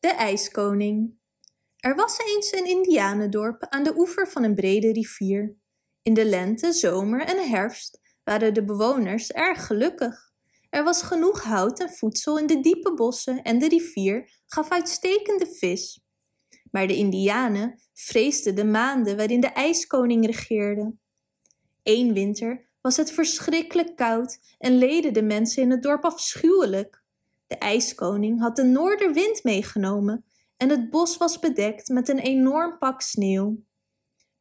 De IJskoning Er was eens een indianendorp aan de oever van een brede rivier. In de lente, zomer en herfst waren de bewoners erg gelukkig. Er was genoeg hout en voedsel in de diepe bossen en de rivier gaf uitstekende vis. Maar de indianen vreesden de maanden waarin de ijskoning regeerde. Eén winter was het verschrikkelijk koud en leden de mensen in het dorp afschuwelijk. De ijskoning had de noorderwind meegenomen en het bos was bedekt met een enorm pak sneeuw.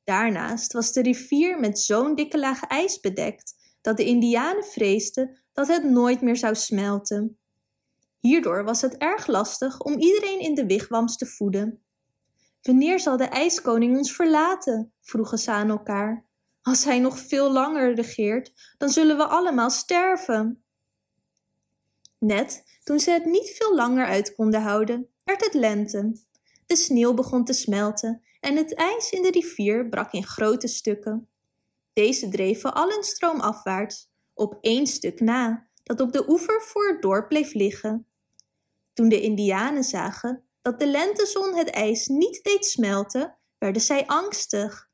Daarnaast was de rivier met zo'n dikke laag ijs bedekt dat de indianen vreesden dat het nooit meer zou smelten. Hierdoor was het erg lastig om iedereen in de wigwams te voeden. Wanneer zal de ijskoning ons verlaten? vroegen ze aan elkaar. Als hij nog veel langer regeert, dan zullen we allemaal sterven. Net toen ze het niet veel langer uit konden houden, werd het lente. De sneeuw begon te smelten en het ijs in de rivier brak in grote stukken. Deze dreven allen stroomafwaarts, op één stuk na, dat op de oever voor het dorp bleef liggen. Toen de indianen zagen dat de lentezon het ijs niet deed smelten, werden zij angstig.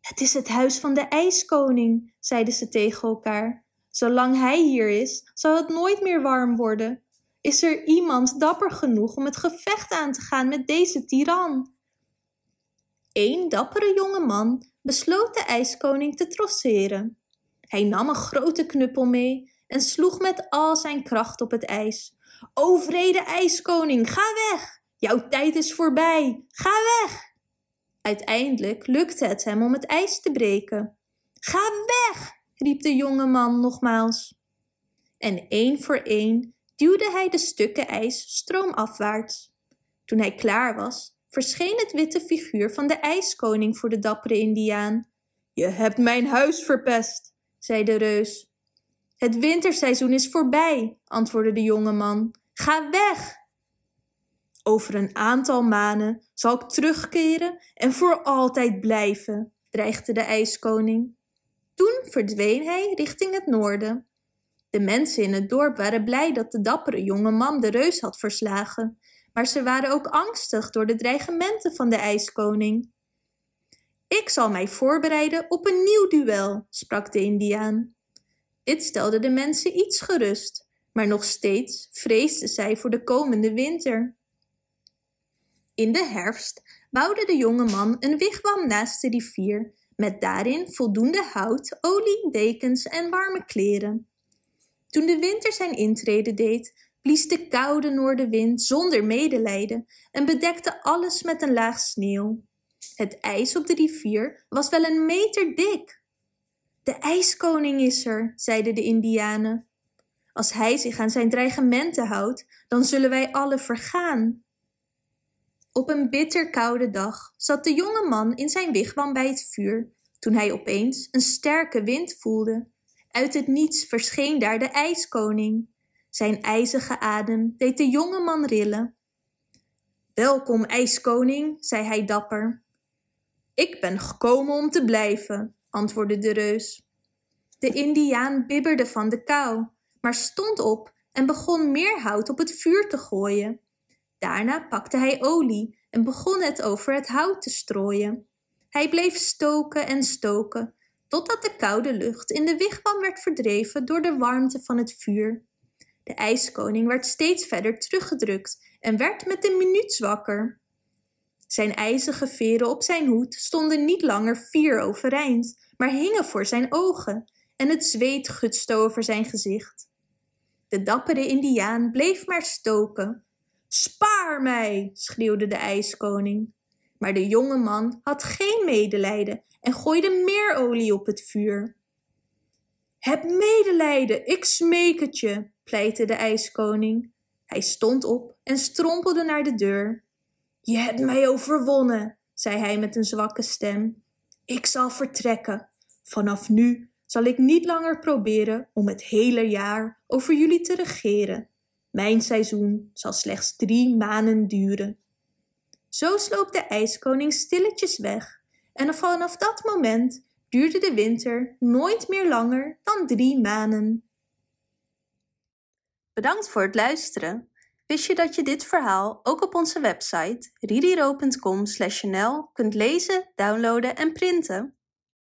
Het is het huis van de ijskoning, zeiden ze tegen elkaar. Zolang hij hier is, zal het nooit meer warm worden. Is er iemand dapper genoeg om het gevecht aan te gaan met deze tiran? Eén dappere jonge man besloot de ijskoning te trotseren. Hij nam een grote knuppel mee en sloeg met al zijn kracht op het ijs. O vrede ijskoning, ga weg! Jouw tijd is voorbij! Ga weg! Uiteindelijk lukte het hem om het ijs te breken. Ga weg! Riep de jonge man nogmaals. En één voor één duwde hij de stukken ijs stroomafwaarts. Toen hij klaar was, verscheen het witte figuur van de ijskoning voor de dappere indiaan. Je hebt mijn huis verpest, zei de reus. Het winterseizoen is voorbij, antwoordde de jonge man. Ga weg! Over een aantal maanden zal ik terugkeren en voor altijd blijven, dreigde de ijskoning. Toen verdween hij richting het noorden. De mensen in het dorp waren blij dat de dappere jonge man de reus had verslagen, maar ze waren ook angstig door de dreigementen van de ijskoning. Ik zal mij voorbereiden op een nieuw duel, sprak de indiaan. Dit stelde de mensen iets gerust, maar nog steeds vreesden zij voor de komende winter. In de herfst bouwde de jonge man een wigwam naast de rivier, met daarin voldoende hout, olie, dekens en warme kleren. Toen de winter zijn intrede deed, blies de koude noordenwind zonder medelijden en bedekte alles met een laag sneeuw. Het ijs op de rivier was wel een meter dik. De ijskoning is er, zeiden de indianen. Als hij zich aan zijn dreigementen houdt, dan zullen wij alle vergaan. Op een bitterkoude dag zat de jonge man in zijn wigwam bij het vuur, toen hij opeens een sterke wind voelde. Uit het niets verscheen daar de ijskoning. Zijn ijzige adem deed de jonge man rillen. Welkom, ijskoning, zei hij dapper. Ik ben gekomen om te blijven, antwoordde de reus. De indiaan bibberde van de kou, maar stond op en begon meer hout op het vuur te gooien. Daarna pakte hij olie en begon het over het hout te strooien. Hij bleef stoken en stoken, totdat de koude lucht in de wigwam werd verdreven door de warmte van het vuur. De ijskoning werd steeds verder teruggedrukt en werd met een minuut zwakker. Zijn ijzige veren op zijn hoed stonden niet langer vier overeind, maar hingen voor zijn ogen en het zweet gutste over zijn gezicht. De dappere indiaan bleef maar stoken, Spaar mij, schreeuwde de ijskoning. Maar de jonge man had geen medelijden en gooide meer olie op het vuur. Heb medelijden, ik smeek het je, pleitte de ijskoning. Hij stond op en strompelde naar de deur. Je hebt mij overwonnen, zei hij met een zwakke stem. Ik zal vertrekken. Vanaf nu zal ik niet langer proberen om het hele jaar over jullie te regeren. Mijn seizoen zal slechts drie maanden duren. Zo sloop de ijskoning stilletjes weg en vanaf dat moment duurde de winter nooit meer langer dan drie maanden. Bedankt voor het luisteren. Wist je dat je dit verhaal ook op onze website ririro.com/nl kunt lezen, downloaden en printen?